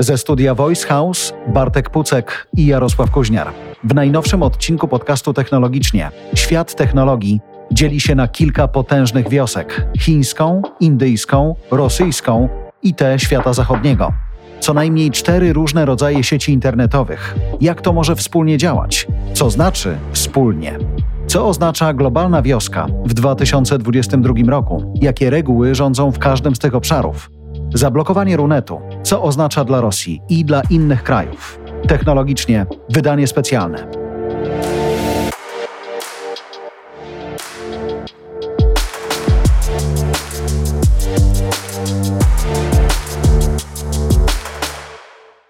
Ze studia Voice House Bartek Pucek i Jarosław Kuźniar. W najnowszym odcinku podcastu Technologicznie Świat technologii dzieli się na kilka potężnych wiosek: chińską, indyjską, rosyjską i te świata zachodniego. Co najmniej cztery różne rodzaje sieci internetowych. Jak to może wspólnie działać? Co znaczy wspólnie? Co oznacza globalna wioska w 2022 roku? Jakie reguły rządzą w każdym z tych obszarów? Zablokowanie runetu, co oznacza dla Rosji i dla innych krajów. Technologicznie wydanie specjalne.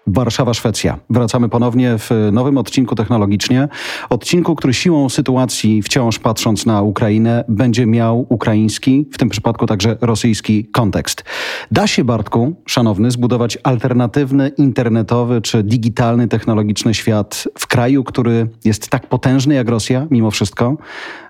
Warszawa, Szwecja. Wracamy ponownie w nowym odcinku technologicznie. Odcinku, który siłą sytuacji, wciąż patrząc na Ukrainę, będzie miał ukraiński, w tym przypadku także rosyjski kontekst. Da się, Bartku, szanowny, zbudować alternatywny, internetowy czy digitalny, technologiczny świat w kraju, który jest tak potężny jak Rosja, mimo wszystko,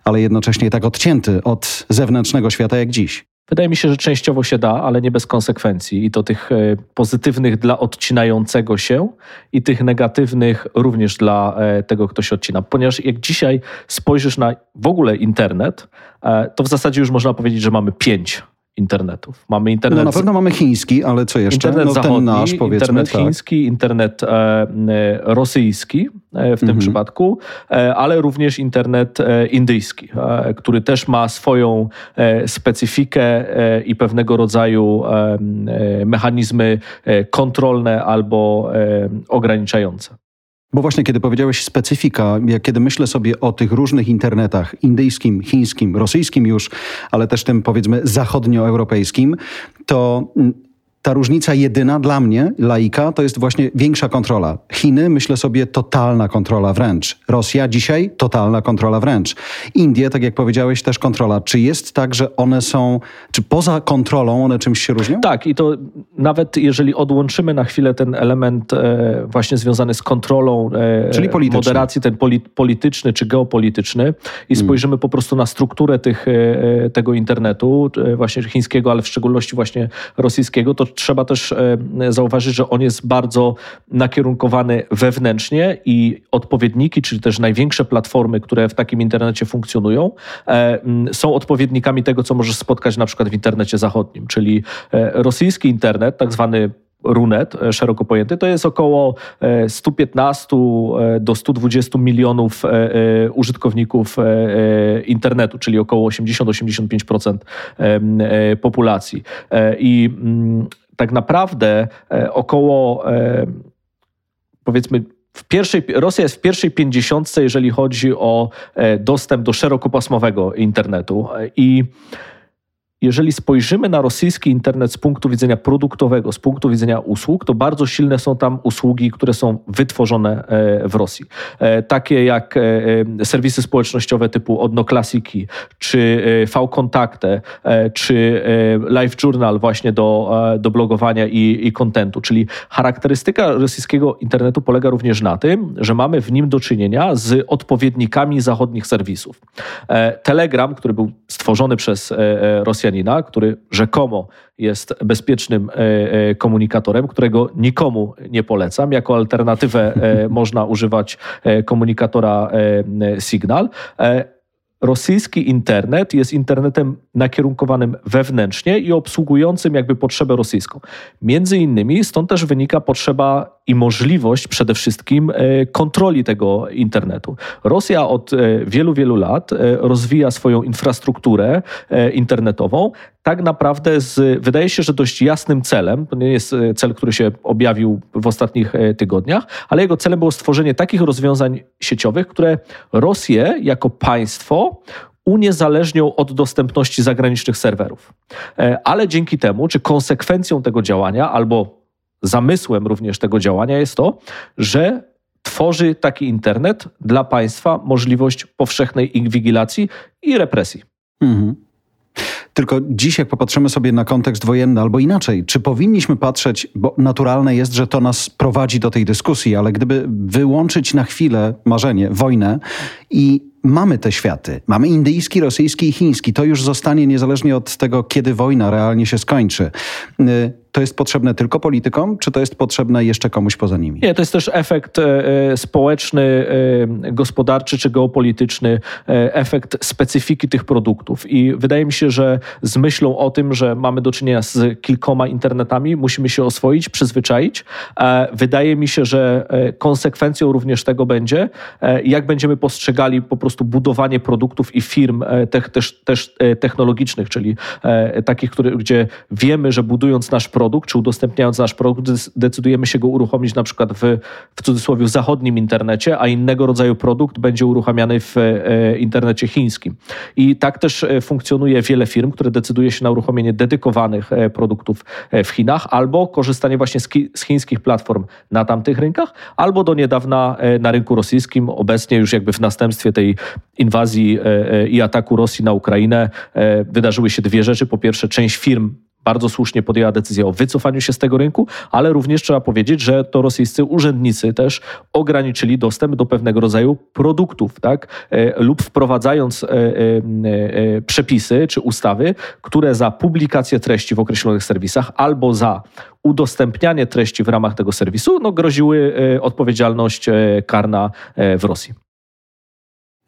ale jednocześnie tak odcięty od zewnętrznego świata jak dziś? Wydaje mi się, że częściowo się da, ale nie bez konsekwencji. I to tych e, pozytywnych dla odcinającego się i tych negatywnych również dla e, tego, kto się odcina. Ponieważ jak dzisiaj spojrzysz na w ogóle internet, e, to w zasadzie już można powiedzieć, że mamy pięć internetów. Mamy internet... No na pewno mamy chiński, ale co jeszcze? Internet no, zachodni, nasz, internet tak. chiński, internet e, e rosyjski e, w tym mhm. przypadku, e, ale również internet e, indyjski, e, który też ma swoją specyfikę i pewnego rodzaju mechanizmy kontrolne albo ograniczające. Bo właśnie kiedy powiedziałeś specyfika, jak kiedy myślę sobie o tych różnych internetach, indyjskim, chińskim, rosyjskim już, ale też tym powiedzmy zachodnioeuropejskim, to ta różnica jedyna dla mnie, laika, to jest właśnie większa kontrola. Chiny, myślę sobie, totalna kontrola wręcz. Rosja dzisiaj totalna kontrola wręcz. Indie, tak jak powiedziałeś, też kontrola. Czy jest tak, że one są, czy poza kontrolą one czymś się różnią? Tak, i to nawet jeżeli odłączymy na chwilę ten element e, właśnie związany z kontrolą, e, Czyli moderacji, ten poli, polityczny czy geopolityczny i hmm. spojrzymy hmm. po prostu na strukturę tych, e, tego internetu, e, właśnie chińskiego, ale w szczególności właśnie rosyjskiego, to trzeba też e, zauważyć, że on jest bardzo nakierunkowany wewnętrznie i odpowiedniki, czyli też największe platformy, które w takim internecie funkcjonują, e, są odpowiednikami tego, co możesz spotkać na przykład w internecie zachodnim, czyli e, rosyjski internet, tak zwany Runet, szeroko pojęty, to jest około 115 do 120 milionów użytkowników internetu, czyli około 80-85% populacji. I mm, tak naprawdę e, około e, powiedzmy w pierwszej, Rosja jest w pierwszej pięćdziesiątce, jeżeli chodzi o e, dostęp do szerokopasmowego internetu. I jeżeli spojrzymy na rosyjski internet z punktu widzenia produktowego, z punktu widzenia usług, to bardzo silne są tam usługi, które są wytworzone e, w Rosji. E, takie jak e, serwisy społecznościowe typu Odnoklasiki, czy V-Kontakte, czy Live Journal właśnie do, do blogowania i, kontentu. Czyli charakterystyka rosyjskiego internetu polega również na tym, że mamy w nim do czynienia z odpowiednikami zachodnich serwisów. Telegram, który był stworzony przez Rosjanów, Rosjanina, który rzekomo jest bezpiecznym e, e, komunikatorem, którego nikomu nie polecam. Jako alternatywę e, można używać komunikatora Signal rosyjski internet jest internetem nakierunkowanym wewnętrznie i obsługującym jakby potrzebę rosyjską. Między innymi stąd też wynika potrzeba i możliwość przede wszystkim e, kontroli tego internetu. Rosja od e, wielu, wielu lat e, rozwija swoją infrastrukturę internetową, tak naprawdę z, wydaje się, że dość jasnym celem, to nie jest cel, który się objawił w ostatnich tygodniach, ale jego celem było stworzenie takich rozwiązań sieciowych, które Rosję jako państwo uniezależnią od dostępności zagranicznych serwerów. Ale dzięki temu, czy konsekwencją tego działania, albo zamysłem również tego działania jest to, że tworzy taki internet dla państwa możliwość powszechnej inwigilacji i represji. Mhm. Tylko dziś, jak popatrzymy sobie na kontekst wojenny, albo inaczej, czy powinniśmy patrzeć, bo naturalne jest, że to nas prowadzi do tej dyskusji, ale gdyby wyłączyć na chwilę marzenie, wojnę i mamy te światy, mamy indyjski, rosyjski i chiński, to już zostanie niezależnie od tego, kiedy wojna realnie się skończy to jest potrzebne tylko politykom, czy to jest potrzebne jeszcze komuś poza nimi? Nie, to jest też efekt e, społeczny, e, gospodarczy czy geopolityczny, e, efekt specyfiki tych produktów. I wydaje mi się, że z myślą o tym, że mamy do czynienia z kilkoma internetami, musimy się oswoić, przyzwyczaić. Wydaje mi się, że konsekwencją również tego będzie, jak będziemy postrzegali po prostu budowanie produktów i firm też, też technologicznych, czyli takich, które, gdzie wiemy, że budując nasz produkt, czy udostępniając nasz produkt, decydujemy się go uruchomić na przykład w, w cudzysłowie zachodnim internecie, a innego rodzaju produkt będzie uruchamiany w e, internecie chińskim. I tak też e, funkcjonuje wiele firm, które decyduje się na uruchomienie dedykowanych e, produktów w Chinach albo korzystanie właśnie z, z chińskich platform na tamtych rynkach, albo do niedawna na rynku rosyjskim, obecnie już jakby w następstwie tej inwazji i ataku Rosji na Ukrainę wydarzyły się dwie rzeczy. Po pierwsze, część firm bardzo słusznie podjęła decyzję o wycofaniu się z tego rynku, ale również trzeba powiedzieć, że to rosyjscy urzędnicy też ograniczyli dostęp do pewnego rodzaju produktów, tak? E, lub wprowadzając e, e, przepisy czy ustawy, które za publikację treści w określonych serwisach albo za udostępnianie treści w ramach tego serwisu no, groziły odpowiedzialność karna w Rosji.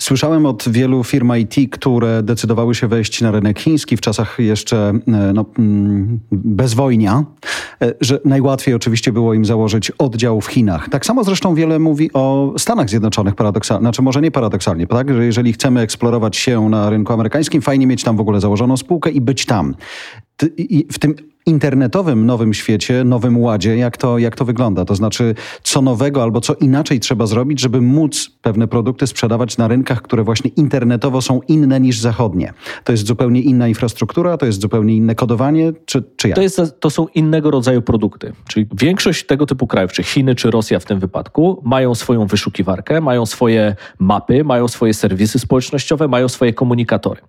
Słyszałem od wielu firm IT, które decydowały się wejść na rynek chiński w czasach jeszcze e, no, mm, bezwojnia, e, że najłatwiej oczywiście było im założyć oddział w Chinach. Tak samo zresztą wiele mówi o Stanach Zjednoczonych paradoksalnie, znaczy może nie paradoksalnie, tak? że jeżeli chcemy eksplorować się na rynku amerykańskim, fajnie mieć tam w ogóle założoną spółkę i być tam. W tym internetowym nowym świecie, nowym ładzie, jak to, jak to wygląda? To znaczy, co nowego albo co inaczej trzeba zrobić, żeby móc pewne produkty sprzedawać na rynkach, które właśnie internetowo są inne niż zachodnie. To jest zupełnie inna infrastruktura, to jest zupełnie inne kodowanie, czy, czy jak? To, jest, to są innego rodzaju produkty. Czyli większość tego typu krajów, czy Chiny, czy Rosja w tym wypadku, mają swoją wyszukiwarkę, mają swoje mapy, mają swoje serwisy społecznościowe, mają swoje komunikatory.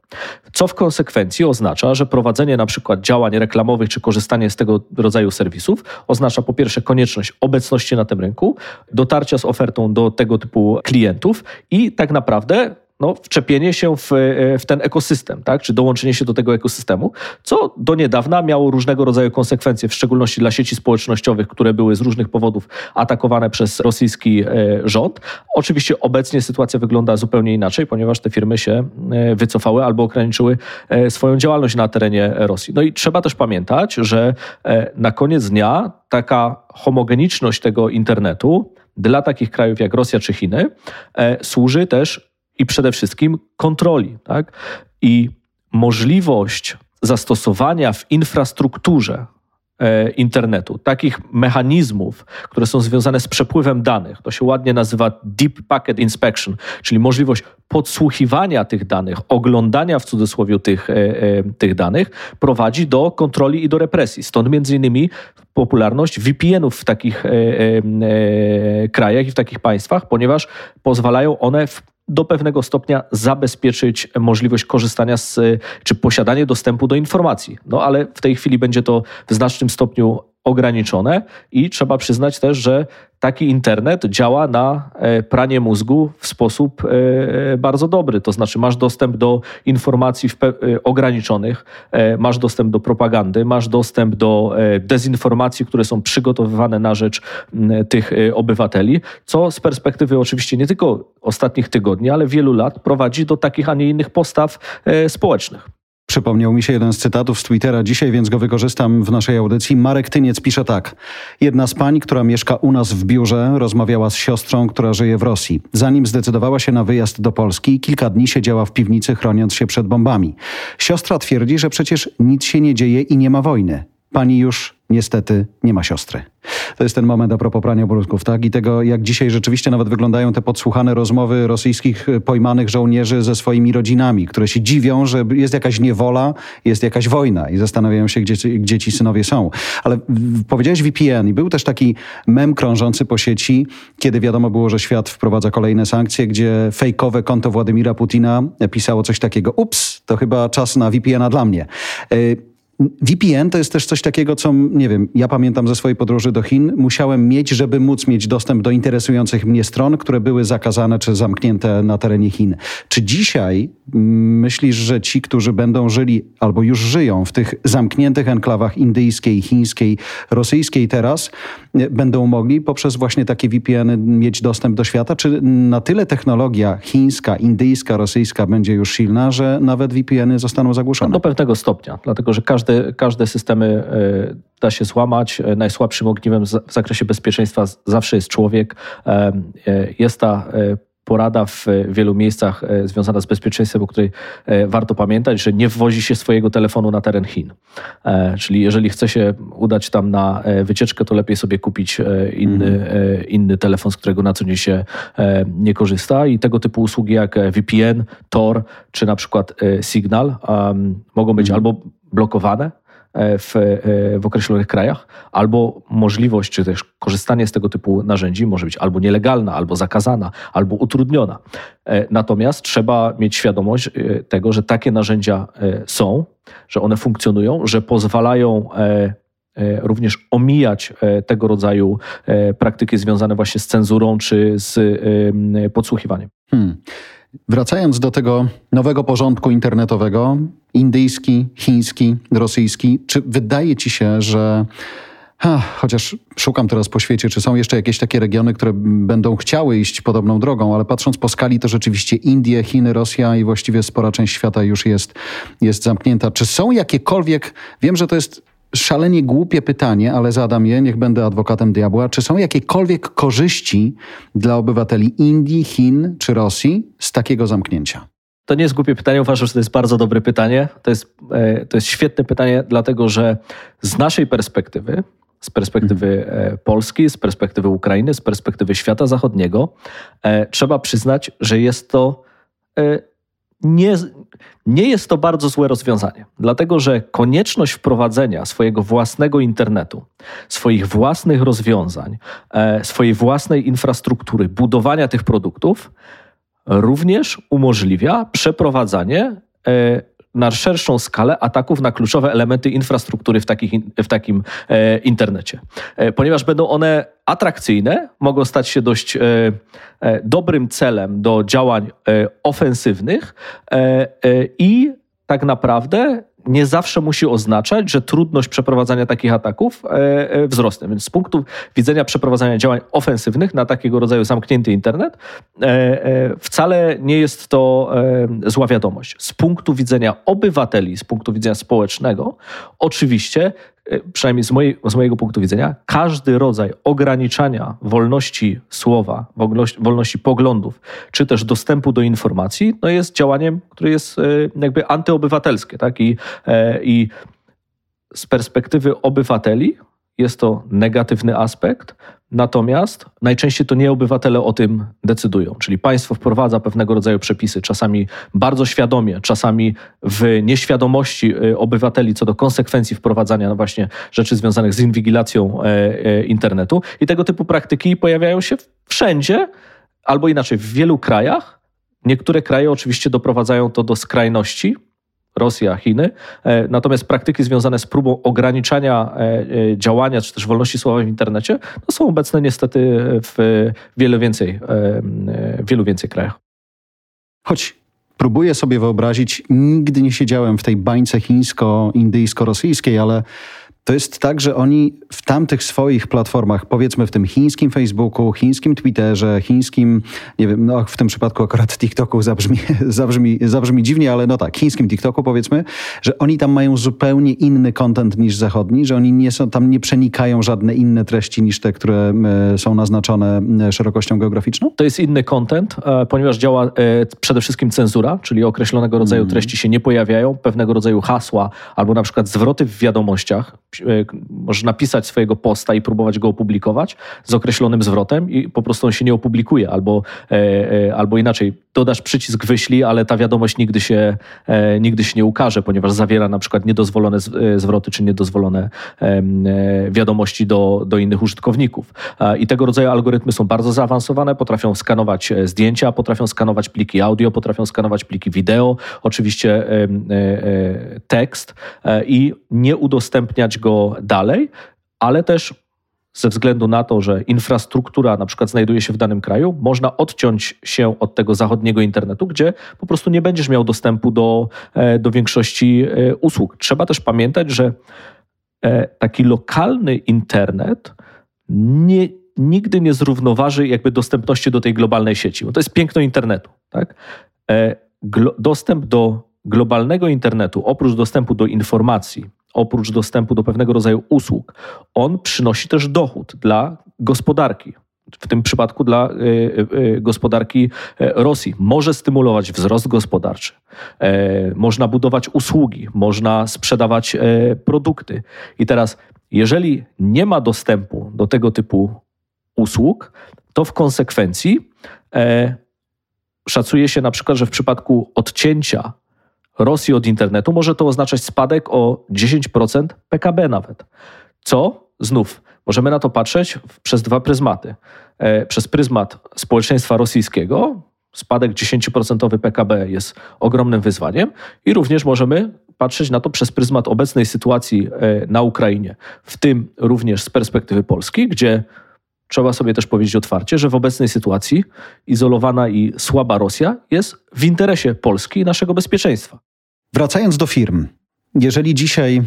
Co w konsekwencji oznacza, że prowadzenie na przykład działań reklamowych czy korzystanie z tego rodzaju serwisów oznacza po pierwsze konieczność obecności na tym rynku, dotarcia z ofertą do tego typu klientów i tak naprawdę no, wczepienie się w, w, ten ekosystem, tak? czy dołączenie się do tego ekosystemu, co do niedawna miało różnego rodzaju konsekwencje, w szczególności dla sieci społecznościowych, które były z różnych powodów atakowane przez rosyjski e, rząd. Oczywiście obecnie sytuacja wygląda zupełnie inaczej, ponieważ te firmy się e, wycofały albo ograniczyły e, swoją działalność na terenie Rosji. No i trzeba też pamiętać, że na koniec dnia taka homogeniczność tego internetu dla takich krajów jak Rosja czy Chiny służy też i przede wszystkim kontroli. Tak? I możliwość zastosowania w infrastrukturze e, internetu, takich mechanizmów, które są związane z przepływem danych. To się ładnie nazywa Deep Packet Inspection, czyli możliwość podsłuchiwania tych danych, oglądania w cudzysłowie tych, e, e, tych danych, prowadzi do kontroli i do represji. Stąd między innymi popularność VPN-ów w takich krajach i w takich państwach, ponieważ pozwalają one w do pewnego stopnia zabezpieczyć możliwość korzystania z, czy posiadanie dostępu do informacji. No ale w tej chwili będzie to w znacznym stopniu ograniczone i trzeba przyznać też, że taki internet działa na e, pranie mózgu w sposób e, bardzo dobry. To znaczy, masz dostęp do informacji e, ograniczonych, masz dostęp do propagandy, masz dostęp do dezinformacji, które są przygotowywane na rzecz tych obywateli, co z perspektywy oczywiście nie tylko ostatnich tygodni, ale wielu lat prowadzi do takich, a nie innych postaw społecznych. Przypomniał mi się jeden z cytatów z Twittera dzisiaj, więc go wykorzystam w naszej audycji. Marek Tyniec pisze tak. Jedna z pań, która mieszka u nas w biurze, rozmawiała z siostrą, która żyje w Rosji. Zanim zdecydowała się na wyjazd do Polski, kilka dni siedziała w piwnicy, chroniąc się przed bombami. Siostra twierdzi, że przecież nic się nie dzieje i nie ma wojny. Pani już niestety nie ma siostry. To jest ten moment a propos prania mózgów, tak? I tego, jak dzisiaj rzeczywiście nawet wyglądają te podsłuchane rozmowy rosyjskich pojmanych żołnierzy ze swoimi rodzinami, które się dziwią, że jest jakaś niewola, jest jakaś wojna i zastanawiają się, gdzie, gdzie ci synowie są. Ale powiedziałeś VPN i był też taki mem krążący po sieci, kiedy wiadomo było, że świat wprowadza kolejne sankcje, gdzie fejkowe konto Władimira Putina pisało coś takiego, ups, to chyba czas na VPN-a dla mnie. Y, VPN to jest też coś takiego, co, nie wiem, ja pamiętam ze swojej podróży do Chin, musiałem mieć, żeby móc mieć dostęp do interesujących mnie stron, które były zakazane czy zamknięte na terenie Chin. Czy dzisiaj mm, myślisz, że ci, którzy będą żyli albo już żyją w tych zamkniętych enklawach indyjskiej, chińskiej, rosyjskiej teraz, e, będą mogli poprzez właśnie takie VPN mieć dostęp do świata? Czy na tyle technologia chińska, indyjska, rosyjska będzie już silna, że nawet VPN-y zostaną zagłuszone? Do pewnego stopnia, dlatego że każde, każde systemy e, da się złamać. E, najsłabszym ogniwem w zakresie bezpieczeństwa zawsze jest człowiek. Jest ta porada w wielu miejscach e, związana z bezpieczeństwem, o której e, warto pamiętać, że nie wwozi się swojego telefonu na teren Chin. E, czyli jeżeli chce się udać tam na wycieczkę, to lepiej sobie kupić inny, mm. inny telefon, z którego na co dzień się nie korzysta. I tego typu usługi jak VPN, Tor czy na przykład Signal mogą być mm. albo blokowane, E, w, e, w określonych krajach, albo możliwość, czy też korzystanie z tego typu narzędzi może być albo nielegalna, albo zakazana, albo utrudniona. E, natomiast trzeba mieć świadomość tego, że takie narzędzia są, że one funkcjonują, że pozwalają również omijać tego rodzaju praktyki związane właśnie z cenzurą czy z podsłuchiwaniem. Hmm. Wracając do tego nowego porządku internetowego, indyjski, chiński, rosyjski, czy wydaje ci się, że Ha, chociaż szukam teraz po świecie, czy są jeszcze jakieś takie regiony, które będą chciały iść podobną drogą, ale patrząc po skali, to rzeczywiście Indie, Chiny, Rosja i właściwie spora część świata już jest, jest zamknięta. Czy są jakiekolwiek, wiem, że to jest szalenie głupie pytanie, ale zadam je, niech będę adwokatem diabła. Czy są jakiekolwiek korzyści dla obywateli Indii, Chin czy Rosji z takiego zamknięcia? To nie jest głupie pytanie, uważam, że to jest bardzo dobre pytanie. To jest, e, to jest świetne pytanie, dlatego że z naszej perspektywy, z perspektywy e, Polski, z perspektywy Ukrainy, z perspektywy świata zachodniego, e, trzeba przyznać, że jest to nie, nie jest to bardzo złe rozwiązanie, dlatego że konieczność wprowadzenia swojego własnego internetu, swoich własnych rozwiązań, e, swojej własnej infrastruktury, budowania tych produktów również umożliwia przeprowadzanie e, na szerszą skalę ataków na kluczowe elementy infrastruktury w, takich, w takim e, internecie. E, ponieważ będą one atrakcyjne, mogą stać się dość e, e dobrym celem do działań e, ofensywnych e, i tak naprawdę nie zawsze musi oznaczać, że trudność przeprowadzania takich ataków e, e, wzrośnie. Więc z punktu widzenia przeprowadzania działań ofensywnych na takiego rodzaju zamknięty internet, e, wcale nie jest to zła wiadomość. Z punktu widzenia obywateli, z punktu widzenia społecznego, oczywiście E, przynajmniej z, mojej, z mojego punktu widzenia, każdy rodzaj ograniczania wolności słowa, wolności, wolności poglądów, czy też dostępu do informacji, no jest działaniem, które jest e, jakby antyobywatelskie. Tak? I, e, I z perspektywy obywateli jest to negatywny aspekt, natomiast najczęściej to nie obywatele o tym decydują. Czyli państwo wprowadza pewnego rodzaju przepisy, czasami bardzo świadomie, czasami w nieświadomości y, obywateli co do konsekwencji wprowadzania właśnie rzeczy związanych z inwigilacją e, e, internetu. I tego typu praktyki pojawiają się wszędzie, albo inaczej, w wielu krajach. Niektóre kraje oczywiście doprowadzają to do skrajności, Rosja, Chiny. E, natomiast praktyki związane z próbą ograniczania e, e, działania czy też wolności słowa w internecie no są obecne niestety w wiele więcej, wielu więcej krajach. Choć próbuję sobie wyobrazić, nigdy nie siedziałem w tej bańce chińsko-indyjsko-rosyjskiej, ale to jest tak, że oni w tamtych swoich platformach, powiedzmy w tym chińskim Facebooku, chińskim Twitterze, chińskim, nie wiem, no w tym przypadku akurat TikToku zabrzmi, zabrzmi, zabrzmi dziwnie, ale no tak, chińskim TikToku powiedzmy, że oni tam mają zupełnie inny content niż zachodni, że oni nie są, tam nie przenikają żadne inne treści niż te, które e, są naznaczone e, szerokością geograficzną? To jest inny content, e, ponieważ działa przede wszystkim cenzura, czyli określonego rodzaju mm. treści się nie pojawiają, pewnego rodzaju hasła albo na przykład zwroty w wiadomościach możesz napisać swojego posta i próbować go opublikować z określonym zwrotem i po prostu on się nie opublikuje, albo, albo inaczej, dodasz przycisk wyślij, ale ta wiadomość nigdy się, nigdy się nie ukaże, ponieważ zawiera na przykład niedozwolone zwroty czy niedozwolone wiadomości do, do innych użytkowników. I tego rodzaju algorytmy są bardzo zaawansowane, potrafią skanować zdjęcia, potrafią skanować pliki audio, potrafią skanować pliki wideo, oczywiście tekst i nie udostępniać go dalej, ale też ze względu na to, że infrastruktura na przykład znajduje się w danym kraju, można odciąć się od tego zachodniego internetu, gdzie po prostu nie będziesz miał dostępu do, e, do większości e, usług. Trzeba też pamiętać, że e, taki lokalny internet nie, nigdy nie zrównoważy jakby dostępności do tej globalnej sieci, bo to jest piękno internetu. Tak? dostęp do globalnego internetu, oprócz dostępu do informacji, oprócz dostępu do pewnego rodzaju usług, on przynosi też dochód dla gospodarki. W tym przypadku dla y, y, gospodarki Rosji. Może stymulować wzrost gospodarczy, można budować usługi, można sprzedawać produkty. I teraz, jeżeli nie ma dostępu do tego typu usług, to w konsekwencji szacuje się na przykład, że w przypadku odcięcia Rosji od internetu może to oznaczać spadek o 10% PKB nawet. Co znów możemy na to patrzeć przez dwa pryzmaty. E, przez pryzmat społeczeństwa rosyjskiego spadek 10% PKB jest ogromnym wyzwaniem i również możemy patrzeć na to przez pryzmat obecnej sytuacji e, na Ukrainie, w tym również z perspektywy Polski, gdzie trzeba sobie też powiedzieć otwarcie, że w obecnej sytuacji izolowana i słaba Rosja jest w interesie Polski i naszego bezpieczeństwa. Wracając do firm, jeżeli dzisiaj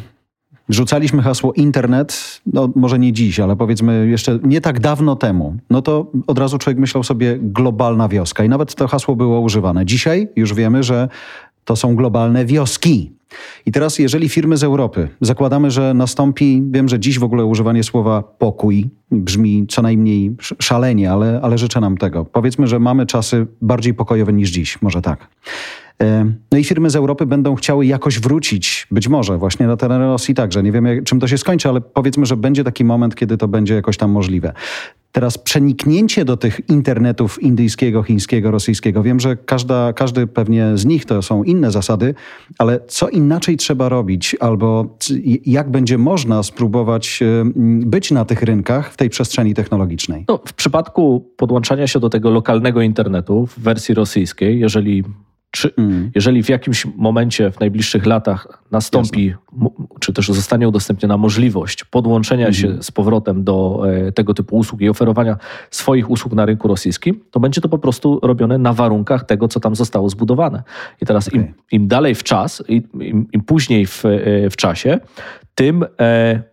rzucaliśmy hasło internet, no może nie dziś, ale powiedzmy jeszcze nie tak dawno temu, no to od razu człowiek myślał sobie globalna wioska i nawet to hasło było używane. Dzisiaj już wiemy, że to są globalne wioski. I teraz, jeżeli firmy z Europy, zakładamy, że nastąpi, wiem, że dziś w ogóle używanie słowa pokój brzmi co najmniej szalenie, ale, ale życzę nam tego. Powiedzmy, że mamy czasy bardziej pokojowe niż dziś, może tak. E, no i firmy z Europy będą chciały jakoś wrócić, być może właśnie na teren Rosji także. Nie wiem, czym to się skończy, ale powiedzmy, że będzie taki moment, kiedy to będzie jakoś tam możliwe. Teraz przeniknięcie do tych internetów indyjskiego, chińskiego, rosyjskiego. Wiem, że każda, każdy pewnie z nich to są inne zasady, ale co inaczej trzeba robić, albo jak będzie można spróbować e, być na tych rynkach w tej przestrzeni technologicznej? No, w przypadku podłączania się do tego lokalnego internetu w wersji rosyjskiej, jeżeli czy, mm. Jeżeli w jakimś momencie w najbliższych latach nastąpi, Jasne. czy też zostanie udostępniona możliwość podłączenia mm. się z powrotem do e, tego typu usług i oferowania swoich usług na rynku rosyjskim, to będzie to po prostu robione na warunkach tego, co tam zostało zbudowane. I teraz okay. im, im, dalej w czas, im, im później w, e, w czasie, tym e,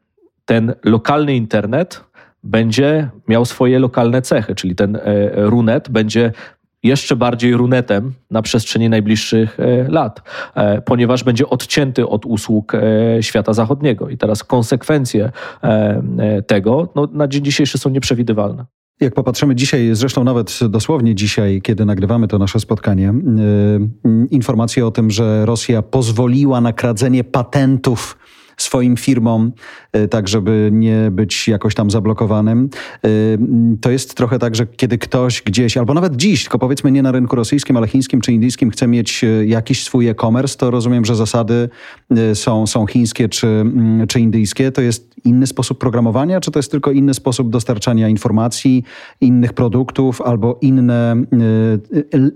ten lokalny internet będzie miał swoje lokalne cechy, czyli ten runet będzie jeszcze bardziej runetem na przestrzeni najbliższych e, lat, e, ponieważ będzie odcięty od usług e, świata zachodniego. I teraz konsekwencje tego no, na dzień dzisiejszy są nieprzewidywalne. Jak popatrzymy dzisiaj, zresztą nawet dosłownie dzisiaj, kiedy nagrywamy to nasze spotkanie, informacje o tym, że Rosja pozwoliła na kradzenie patentów swoim firmom, e, tak żeby nie być jakoś tam zablokowanym. E, to jest trochę tak, że kiedy ktoś gdzieś, albo nawet dziś, tylko powiedzmy nie na rynku rosyjskim, ale chińskim czy indyjskim, chce mieć e, jakiś swój e-commerce, to rozumiem, że zasady są, są chińskie czy, czy indyjskie. To jest inny sposób programowania, czy to jest tylko inny sposób dostarczania informacji, innych produktów, albo inne,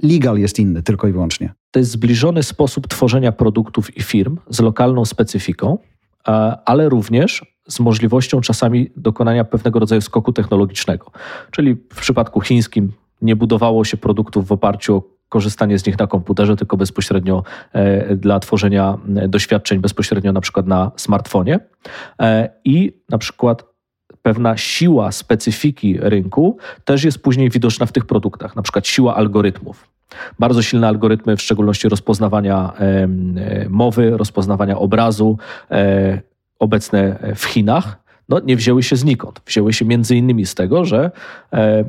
legal jest inny tylko i wyłącznie? To jest zbliżony sposób tworzenia produktów i firm z lokalną specyfiką, ale również z możliwością czasami dokonania pewnego rodzaju skoku technologicznego. Czyli w przypadku chińskim nie budowało się produktów w oparciu o korzystanie z nich na komputerze, tylko bezpośrednio e, dla tworzenia e, doświadczeń, bezpośrednio na przykład na smartfonie. E, I na przykład pewna siła specyfiki rynku też jest później widoczna w tych produktach, na przykład siła algorytmów. Bardzo silne algorytmy, w szczególności rozpoznawania mowy, rozpoznawania obrazu, e, obecne w Chinach, no, nie wzięły się znikąd. Wzięły się między innymi z tego, że e,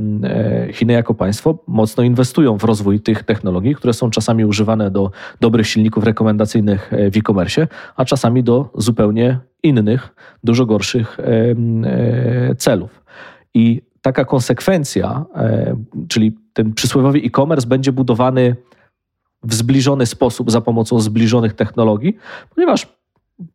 Chiny jako państwo mocno inwestują w rozwój tych technologii, które są czasami używane do dobrych silników rekomendacyjnych w e-commerce, a czasami do zupełnie innych, dużo gorszych celów. I taka konsekwencja, czyli ten przysłowiowy e-commerce będzie budowany w zbliżony sposób za pomocą zbliżonych technologii, ponieważ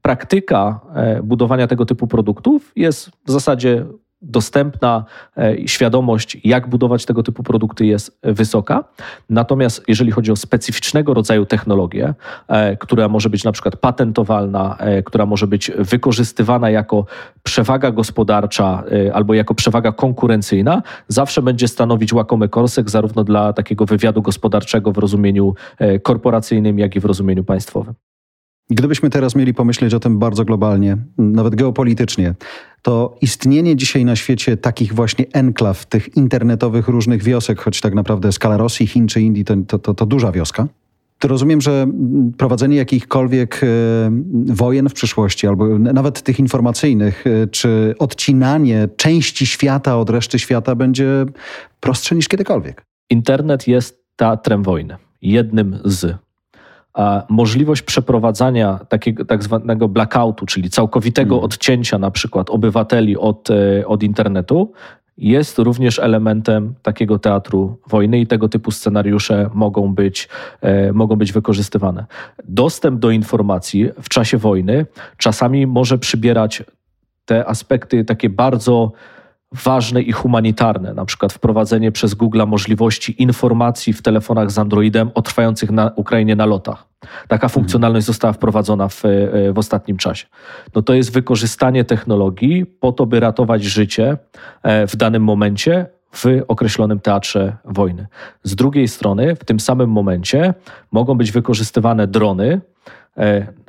praktyka e, budowania tego typu produktów jest w zasadzie dostępna, e, świadomość, jak budować tego typu produkty jest wysoka. Natomiast jeżeli chodzi o specyficznego rodzaju technologię, e, która może być na przykład patentowalna, która może być wykorzystywana jako przewaga gospodarcza albo jako przewaga konkurencyjna, zawsze będzie stanowić łakomy korsek zarówno dla takiego wywiadu gospodarczego w rozumieniu korporacyjnym, jak i w rozumieniu państwowym. Gdybyśmy teraz mieli pomyśleć o tym bardzo globalnie, nawet geopolitycznie, to istnienie dzisiaj na świecie takich właśnie enklaw, tych internetowych różnych wiosek, choć tak naprawdę skala Rosji, Chin czy Indii to, to, to, to duża wioska. To rozumiem, że prowadzenie jakichkolwiek e, wojen w przyszłości, albo nawet tych informacyjnych, e, czy odcinanie części świata od reszty świata będzie prostsze niż kiedykolwiek. Internet jest teatrem wojny. Jednym z możliwość przeprowadzania takiego tak zwanego blackoutu, czyli całkowitego hmm. odcięcia na przykład obywateli od, e, od internetu, jest również elementem takiego teatru wojny i tego typu scenariusze mogą być, e, mogą być wykorzystywane. Dostęp do informacji w czasie wojny czasami może przybierać te aspekty takie bardzo ważne i humanitarne, na przykład wprowadzenie przez Google możliwości informacji w telefonach z Androidem o trwających na Ukrainie nalotach. Taka mhm. funkcjonalność została wprowadzona w, e, w ostatnim czasie. No to jest wykorzystanie technologii po to, by ratować życie e, w danym momencie w określonym teatrze wojny. Z drugiej strony, w tym samym momencie mogą być wykorzystywane drony,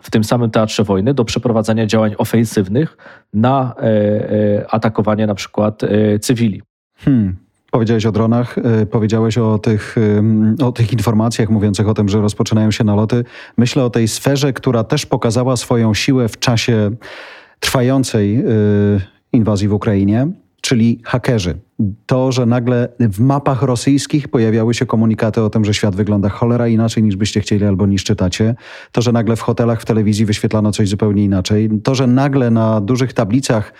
w tym samym teatrze wojny do przeprowadzania działań ofensywnych na e, e, atakowanie na przykład cywili. Hmm. Powiedziałeś o dronach, powiedziałeś o tych, o tych informacjach mówiących o tym, że rozpoczynają się naloty. Myślę o tej sferze, która też pokazała swoją siłę w czasie trwającej inwazji w Ukrainie, czyli hakerzy to, że nagle w mapach rosyjskich pojawiały się komunikaty o tym, że świat wygląda cholera inaczej niż byście chcieli albo niż czytacie, to, że nagle w hotelach, w telewizji wyświetlano coś zupełnie inaczej, to, że nagle na dużych tablicach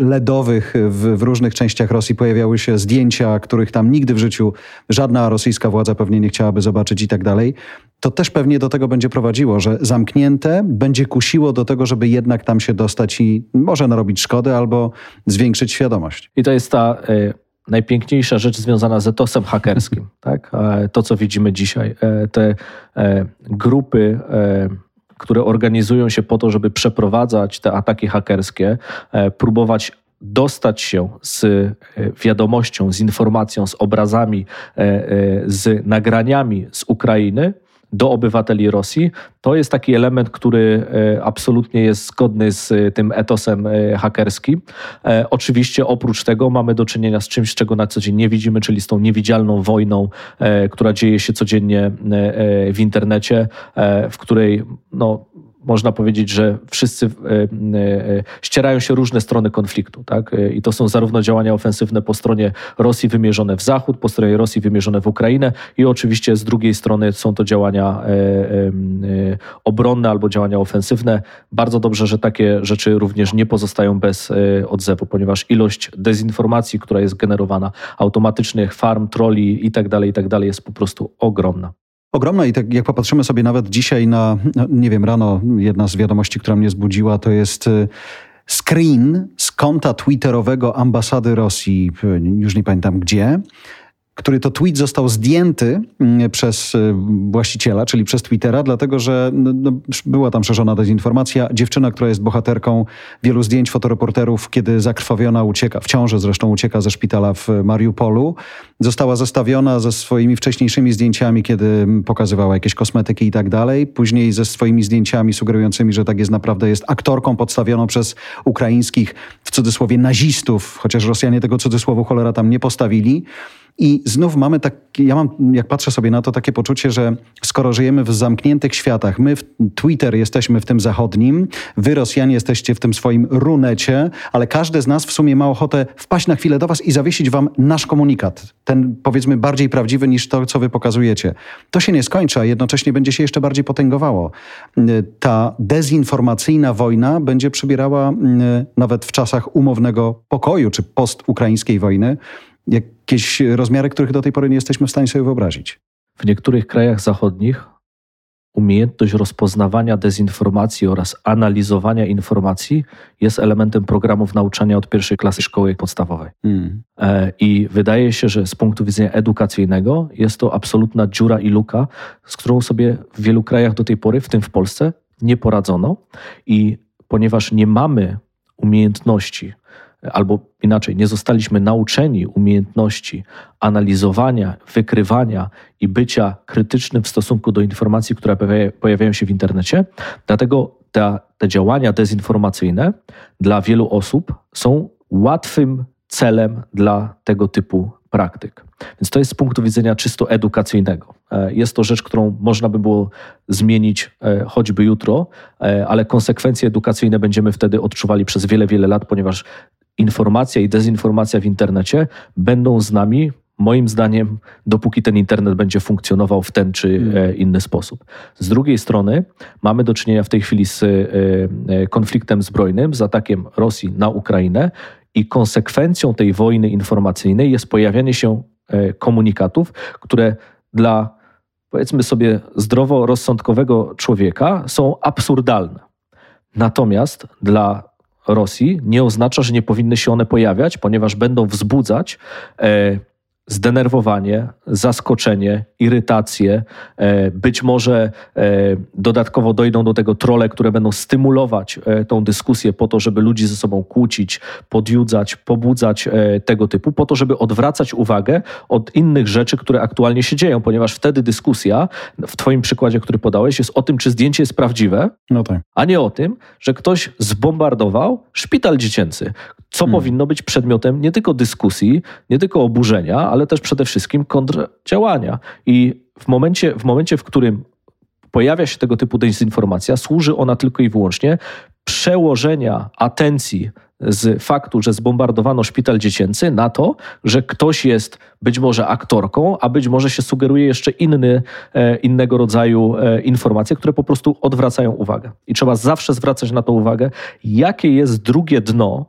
LEDowych w, w różnych częściach Rosji pojawiały się zdjęcia, których tam nigdy w życiu żadna rosyjska władza pewnie nie chciałaby zobaczyć i tak dalej, to też pewnie do tego będzie prowadziło, że zamknięte będzie kusiło do tego, żeby jednak tam się dostać i może narobić szkody albo zwiększyć świadomość. I to jest ta najpiękniejsza rzecz związana z etosem hakerskim. Tak? To, co widzimy dzisiaj. E, te e, grupy które organizują się po to, żeby przeprowadzać te ataki hakerskie, próbować dostać się z wiadomością, z informacją, z obrazami, z nagraniami z Ukrainy, do obywateli Rosji, to jest taki element, który e, absolutnie jest zgodny z e, tym etosem e, hakerskim. Oczywiście oprócz tego mamy do czynienia z czymś, czego na co dzień nie widzimy, czyli z tą niewidzialną wojną, która dzieje się codziennie w internecie, w której no, można powiedzieć, że wszyscy e, e, ścierają się różne strony konfliktu. Tak? I to są zarówno działania ofensywne po stronie Rosji wymierzone w Zachód, po stronie Rosji wymierzone w Ukrainę i oczywiście z drugiej strony są to działania e, obronne albo działania ofensywne. Bardzo dobrze, że takie rzeczy również nie pozostają bez odzewu, ponieważ ilość dezinformacji, która jest generowana, automatycznych farm, troli itd., tak itd. Tak jest po prostu ogromna ogromna i tak jak popatrzymy sobie nawet dzisiaj na, no, nie wiem, rano jedna z wiadomości, która mnie zbudziła, to jest y, screen z konta twitterowego ambasady Rosji, już nie pamiętam gdzie, który to tweet został zdjęty mm, przez y, właściciela, czyli przez Twittera, dlatego że no, no, była tam szerzona dezinformacja. Dziewczyna, która jest bohaterką wielu zdjęć fotoreporterów, kiedy zakrwawiona ucieka, w ciąży zresztą ucieka ze szpitala w Mariupolu, została zestawiona ze swoimi wcześniejszymi zdjęciami, kiedy pokazywała jakieś kosmetyki i tak dalej. Później ze swoimi zdjęciami sugerującymi, że tak jest naprawdę jest aktorką podstawioną przez ukraińskich, w cudzysłowie, nazistów, chociaż Rosjanie tego cudzysłowu cholera tam nie postawili. I znów mamy tak, ja mam, jak patrzę sobie na to, takie poczucie, że skoro żyjemy w zamkniętych światach, my w Twitter jesteśmy w tym zachodnim, wy Rosjanie jesteście w tym swoim runecie, ale każdy z nas w sumie ma ochotę wpaść na chwilę do was i zawiesić wam nasz komunikat. Ten powiedzmy bardziej prawdziwy niż to, co wy pokazujecie. To się nie skończy, a jednocześnie będzie się jeszcze bardziej potęgowało. Ta dezinformacyjna wojna będzie przybierała nawet w czasach umownego pokoju czy postukraińskiej wojny jakieś rozmiary, których do tej pory nie jesteśmy w stanie sobie wyobrazić. W niektórych krajach zachodnich umiejętność rozpoznawania dezinformacji oraz analizowania informacji jest elementem programów nauczania od pierwszej klasy szkoły podstawowej. Mm. I wydaje się, że z punktu widzenia edukacyjnego jest to absolutna dziura i luka, z którą sobie w wielu krajach do tej pory, w tym w Polsce, nie poradzono. I ponieważ nie mamy umiejętności albo inaczej, nie zostaliśmy nauczeni umiejętności analizowania, wykrywania i bycia krytycznym w stosunku do informacji, które pojawiają się w internecie. Dlatego te, te działania dezinformacyjne dla wielu osób są łatwym celem dla tego typu praktyk. Więc to jest z punktu widzenia czysto edukacyjnego. E, jest to rzecz, którą można by było zmienić e, choćby jutro, e, ale konsekwencje edukacyjne będziemy wtedy odczuwali przez wiele, wiele lat, ponieważ informacja i dezinformacja w internecie będą z nami, moim zdaniem, dopóki ten internet będzie funkcjonował w ten czy hmm. inny sposób. Z drugiej strony mamy do czynienia w tej chwili z konfliktem zbrojnym, z atakiem Rosji na Ukrainę i konsekwencją tej wojny informacyjnej jest pojawianie się komunikatów, które dla powiedzmy sobie zdroworozsądkowego człowieka są absurdalne. Natomiast dla Rosji nie oznacza, że nie powinny się one pojawiać, ponieważ będą wzbudzać e, zdenerwowanie, zaskoczenie, irytację. E, być może e, dodatkowo dojdą do tego trole, które będą stymulować e, tą dyskusję po to, żeby ludzi ze sobą kłócić, podjudzać, pobudzać tego typu, po to, żeby odwracać uwagę od innych rzeczy, które aktualnie się dzieją, ponieważ wtedy dyskusja, w Twoim przykładzie, który podałeś, jest o tym, czy zdjęcie jest prawdziwe, no tak. a nie o tym, że ktoś zbombardował szpital dziecięcy, co hmm. powinno być przedmiotem nie tylko dyskusji, nie tylko oburzenia, ale też przede wszystkim kontrdziałania. I w momencie, w momencie, w którym pojawia się tego typu dezinformacja, służy ona tylko i wyłącznie przełożenia atencji z faktu, że zbombardowano szpital dziecięcy na to, że ktoś jest być może aktorką, a być może się sugeruje jeszcze inny, e, innego rodzaju e, informacje, które po prostu odwracają uwagę. I trzeba zawsze zwracać na to uwagę, jakie jest drugie dno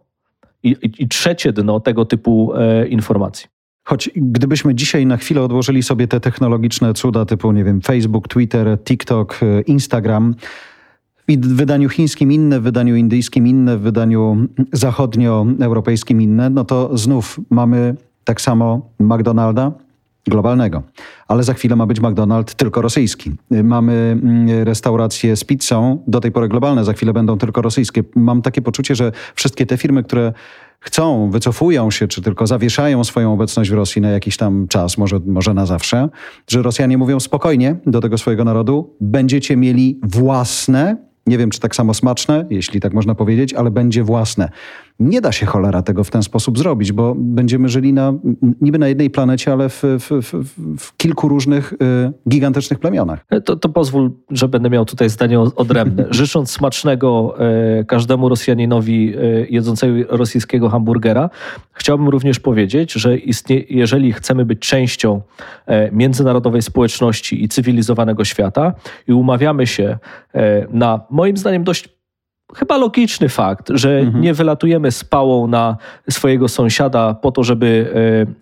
i, i, trzecie dno tego typu e, informacji. Choć gdybyśmy dzisiaj na chwilę odłożyli sobie te technologiczne cuda typu, nie wiem, Facebook, Twitter, TikTok, e, Instagram, w wydaniu chińskim inne, w wydaniu indyjskim inne, w wydaniu zachodnioeuropejskim inne, no to znów mamy tak samo McDonalda globalnego. Ale za chwilę ma być McDonald's tylko rosyjski. Mamy mm, restauracje z pizzą, do tej pory globalne, za chwilę będą tylko rosyjskie. Mam takie poczucie, że wszystkie te firmy, które chcą, wycofują się, czy tylko zawieszają swoją obecność w Rosji na jakiś tam czas, może, może na zawsze, że Rosjanie mówią spokojnie do tego swojego narodu, będziecie mieli własne, nie wiem czy tak samo smaczne, jeśli tak można powiedzieć, ale będzie własne. Nie da się cholera tego w ten sposób zrobić, bo będziemy żyli na, niby na jednej planecie, ale w, w, w, w kilku różnych y, gigantycznych plemionach. E, to, to, pozwól, że będę miał tutaj zdanie odrębne. Życząc smacznego y, każdemu Rosjaninowi y, jedzącego rosyjskiego hamburgera, chciałbym również powiedzieć, że istnie, jeżeli chcemy być częścią międzynarodowej społeczności i cywilizowanego świata i umawiamy się na moim zdaniem dość chyba logiczny fakt, że mhm. nie wylatujemy z pałą na swojego sąsiada po to, żeby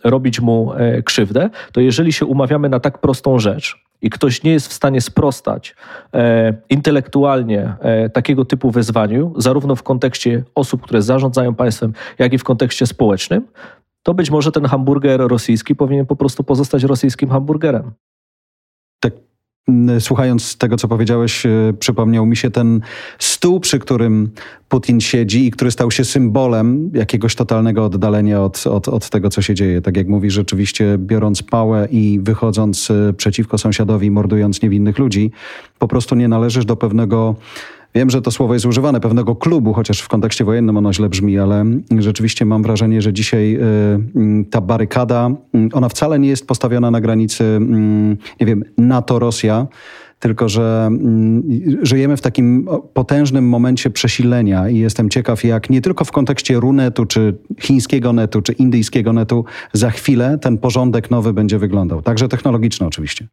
e, robić mu e, krzywdę, to jeżeli się umawiamy na tak prostą rzecz i ktoś nie jest w stanie sprostać e, intelektualnie takiego typu wyzwaniu, zarówno w kontekście osób, które zarządzają państwem, jak i w kontekście społecznym, to być może ten hamburger rosyjski powinien po prostu pozostać rosyjskim hamburgerem. Słuchając tego, co powiedziałeś, e, przypomniał mi się ten stół, przy którym Putin siedzi i który stał się symbolem jakiegoś totalnego oddalenia od, od, od tego, co się dzieje. Tak jak mówi, rzeczywiście biorąc pałę i wychodząc e, przeciwko sąsiadowi, mordując niewinnych ludzi, po prostu nie należysz do pewnego Wiem, że to słowo jest używane pewnego klubu, chociaż w kontekście wojennym ono źle brzmi, ale rzeczywiście mam wrażenie, że dzisiaj y, ta barykada, ona wcale nie jest postawiona na granicy, nie wiem, NATO-Rosja, tylko że mm, żyjemy w takim potężnym momencie przesilenia i jestem ciekaw, jak nie tylko w kontekście Runetu, czy chińskiego netu, czy indyjskiego netu, za chwilę ten porządek nowy będzie wyglądał. Także technologiczny oczywiście.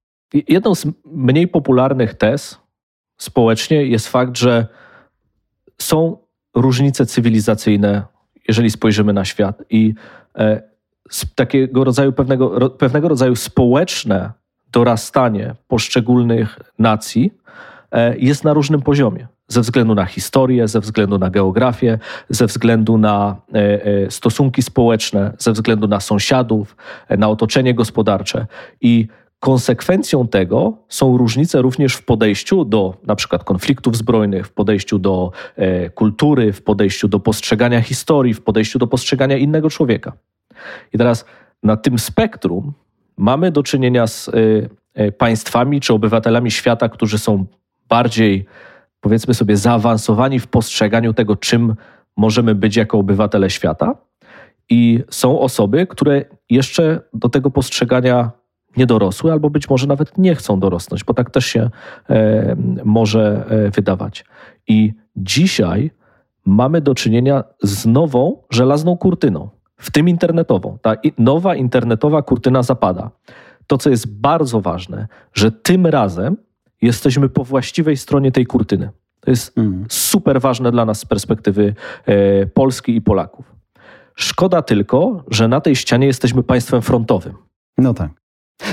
Jedną z mniej popularnych tez społecznie jest fakt, że są różnice cywilizacyjne, jeżeli spojrzymy na świat i e, takiego rodzaju pewnego, pewnego rodzaju społeczne dorastanie poszczególnych nacji e, jest na różnym poziomie. Ze względu na historię, ze względu na geografię, ze względu na e, stosunki społeczne, ze względu na sąsiadów, na otoczenie gospodarcze. I konsekwencją tego są różnice również w podejściu do na przykład konfliktów zbrojnych, w podejściu do kultury, w podejściu do postrzegania historii, w podejściu do postrzegania innego człowieka. I teraz na tym spektrum mamy do czynienia z y, y, państwami czy obywatelami świata, którzy są bardziej, powiedzmy sobie, zaawansowani w postrzeganiu tego, czym możemy być jako obywatele świata. I są osoby, które jeszcze do tego postrzegania nie dorosły, albo być może nawet nie chcą dorosnąć, bo tak też się e, może e, wydawać. I dzisiaj mamy do czynienia z nową żelazną kurtyną w tym internetową. Ta nowa internetowa kurtyna zapada. To, co jest bardzo ważne, że tym razem jesteśmy po właściwej stronie tej kurtyny. To jest mm. super ważne dla nas z perspektywy e, Polski i Polaków. Szkoda tylko, że na tej ścianie jesteśmy państwem frontowym. No tak.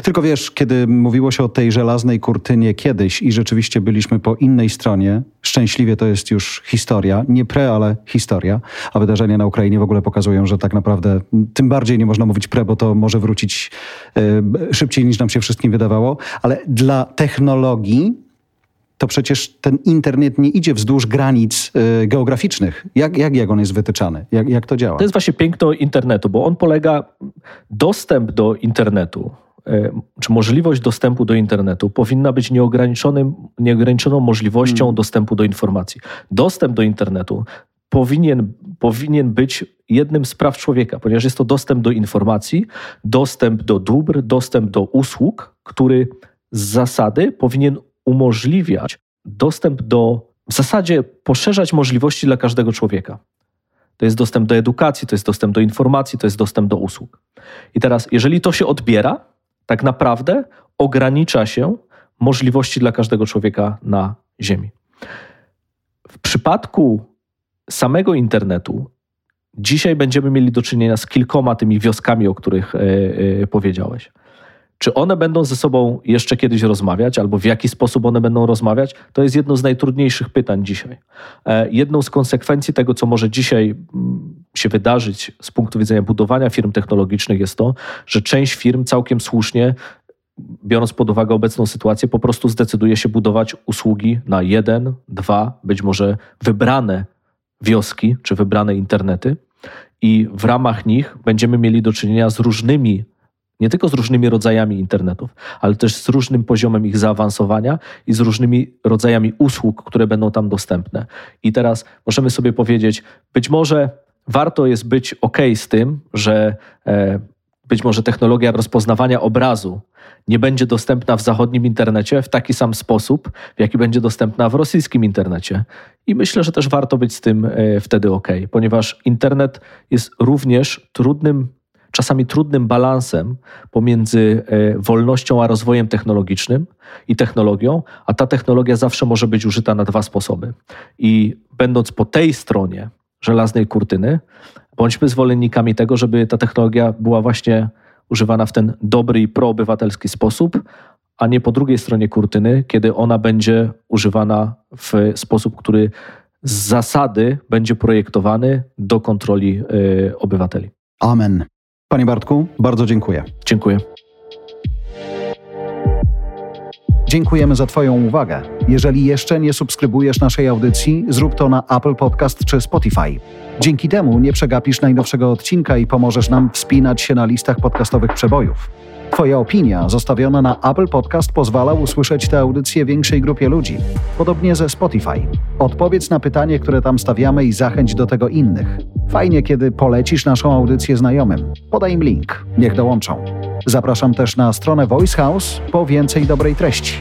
Tylko wiesz, kiedy mówiło się o tej żelaznej kurtynie kiedyś i rzeczywiście byliśmy po innej stronie, szczęśliwie to jest już historia, nie pre, ale historia, a wydarzenia na Ukrainie w ogóle pokazują, że tak naprawdę tym bardziej nie można mówić pre, bo to może wrócić y, szybciej niż nam się wszystkim wydawało, ale dla technologii to przecież ten internet nie idzie wzdłuż granic y, geograficznych. Jak, jak, jak on jest wytyczany? Jak, jak to działa? To jest właśnie piękno internetu, bo on polega, dostęp do internetu czy możliwość dostępu do internetu powinna być nieograniczonym, nieograniczoną możliwością hmm. dostępu do informacji. Dostęp do internetu powinien, powinien być jednym z praw człowieka, ponieważ jest to dostęp do informacji, dostęp do dóbr, dostęp do usług, który z zasady powinien umożliwiać dostęp do, w zasadzie poszerzać możliwości dla każdego człowieka. To jest dostęp do edukacji, to jest dostęp do informacji, to jest dostęp do usług. I teraz, jeżeli to się odbiera, tak naprawdę ogranicza się możliwości dla każdego człowieka na Ziemi. W przypadku samego internetu, dzisiaj będziemy mieli do czynienia z kilkoma tymi wioskami, o których e, e, powiedziałeś. Czy one będą ze sobą jeszcze kiedyś rozmawiać, albo w jaki sposób one będą rozmawiać, to jest jedno z najtrudniejszych pytań dzisiaj. E, jedną z konsekwencji tego, co może dzisiaj mm, się wydarzyć z punktu widzenia budowania firm technologicznych, jest to, że część firm całkiem słusznie biorąc pod uwagę obecną sytuację, po prostu zdecyduje się budować usługi na jeden, dwa, być może wybrane wioski czy wybrane internety, i w ramach nich będziemy mieli do czynienia z różnymi nie tylko z różnymi rodzajami internetów, ale też z różnym poziomem ich zaawansowania i z różnymi rodzajami usług, które będą tam dostępne. I teraz możemy sobie powiedzieć, być może warto jest być ok z tym, że e, być może technologia rozpoznawania obrazu nie będzie dostępna w zachodnim internecie w taki sam sposób, w jaki będzie dostępna w rosyjskim internecie. I myślę, że też warto być z tym e, wtedy ok, ponieważ internet jest również trudnym czasami trudnym balansem pomiędzy e, wolnością a rozwojem technologicznym i technologią, a ta technologia zawsze może być użyta na dwa sposoby. I będąc po tej stronie żelaznej kurtyny, bądźmy zwolennikami tego, żeby ta technologia była właśnie używana w ten dobry i proobywatelski sposób, a nie po drugiej stronie kurtyny, kiedy ona będzie używana w sposób, który z zasady będzie projektowany do kontroli y, obywateli. Amen. Panie Bartku, bardzo dziękuję. Dziękuję. Dziękujemy za Twoją uwagę. Jeżeli jeszcze nie subskrybujesz naszej audycji, zrób to na Apple Podcast czy Spotify. Dzięki temu nie przegapisz najnowszego odcinka i pomożesz nam wspinać się na listach podcastowych przebojów. Twoja opinia zostawiona na Apple Podcast pozwala usłyszeć tę audycję większej grupie ludzi. Podobnie ze Spotify. Odpowiedz na pytanie, które tam stawiamy i zachęć do tego innych. Fajnie, kiedy polecisz naszą audycję znajomym. Podaj im link, niech dołączą. Zapraszam też na stronę Voice House po więcej dobrej treści.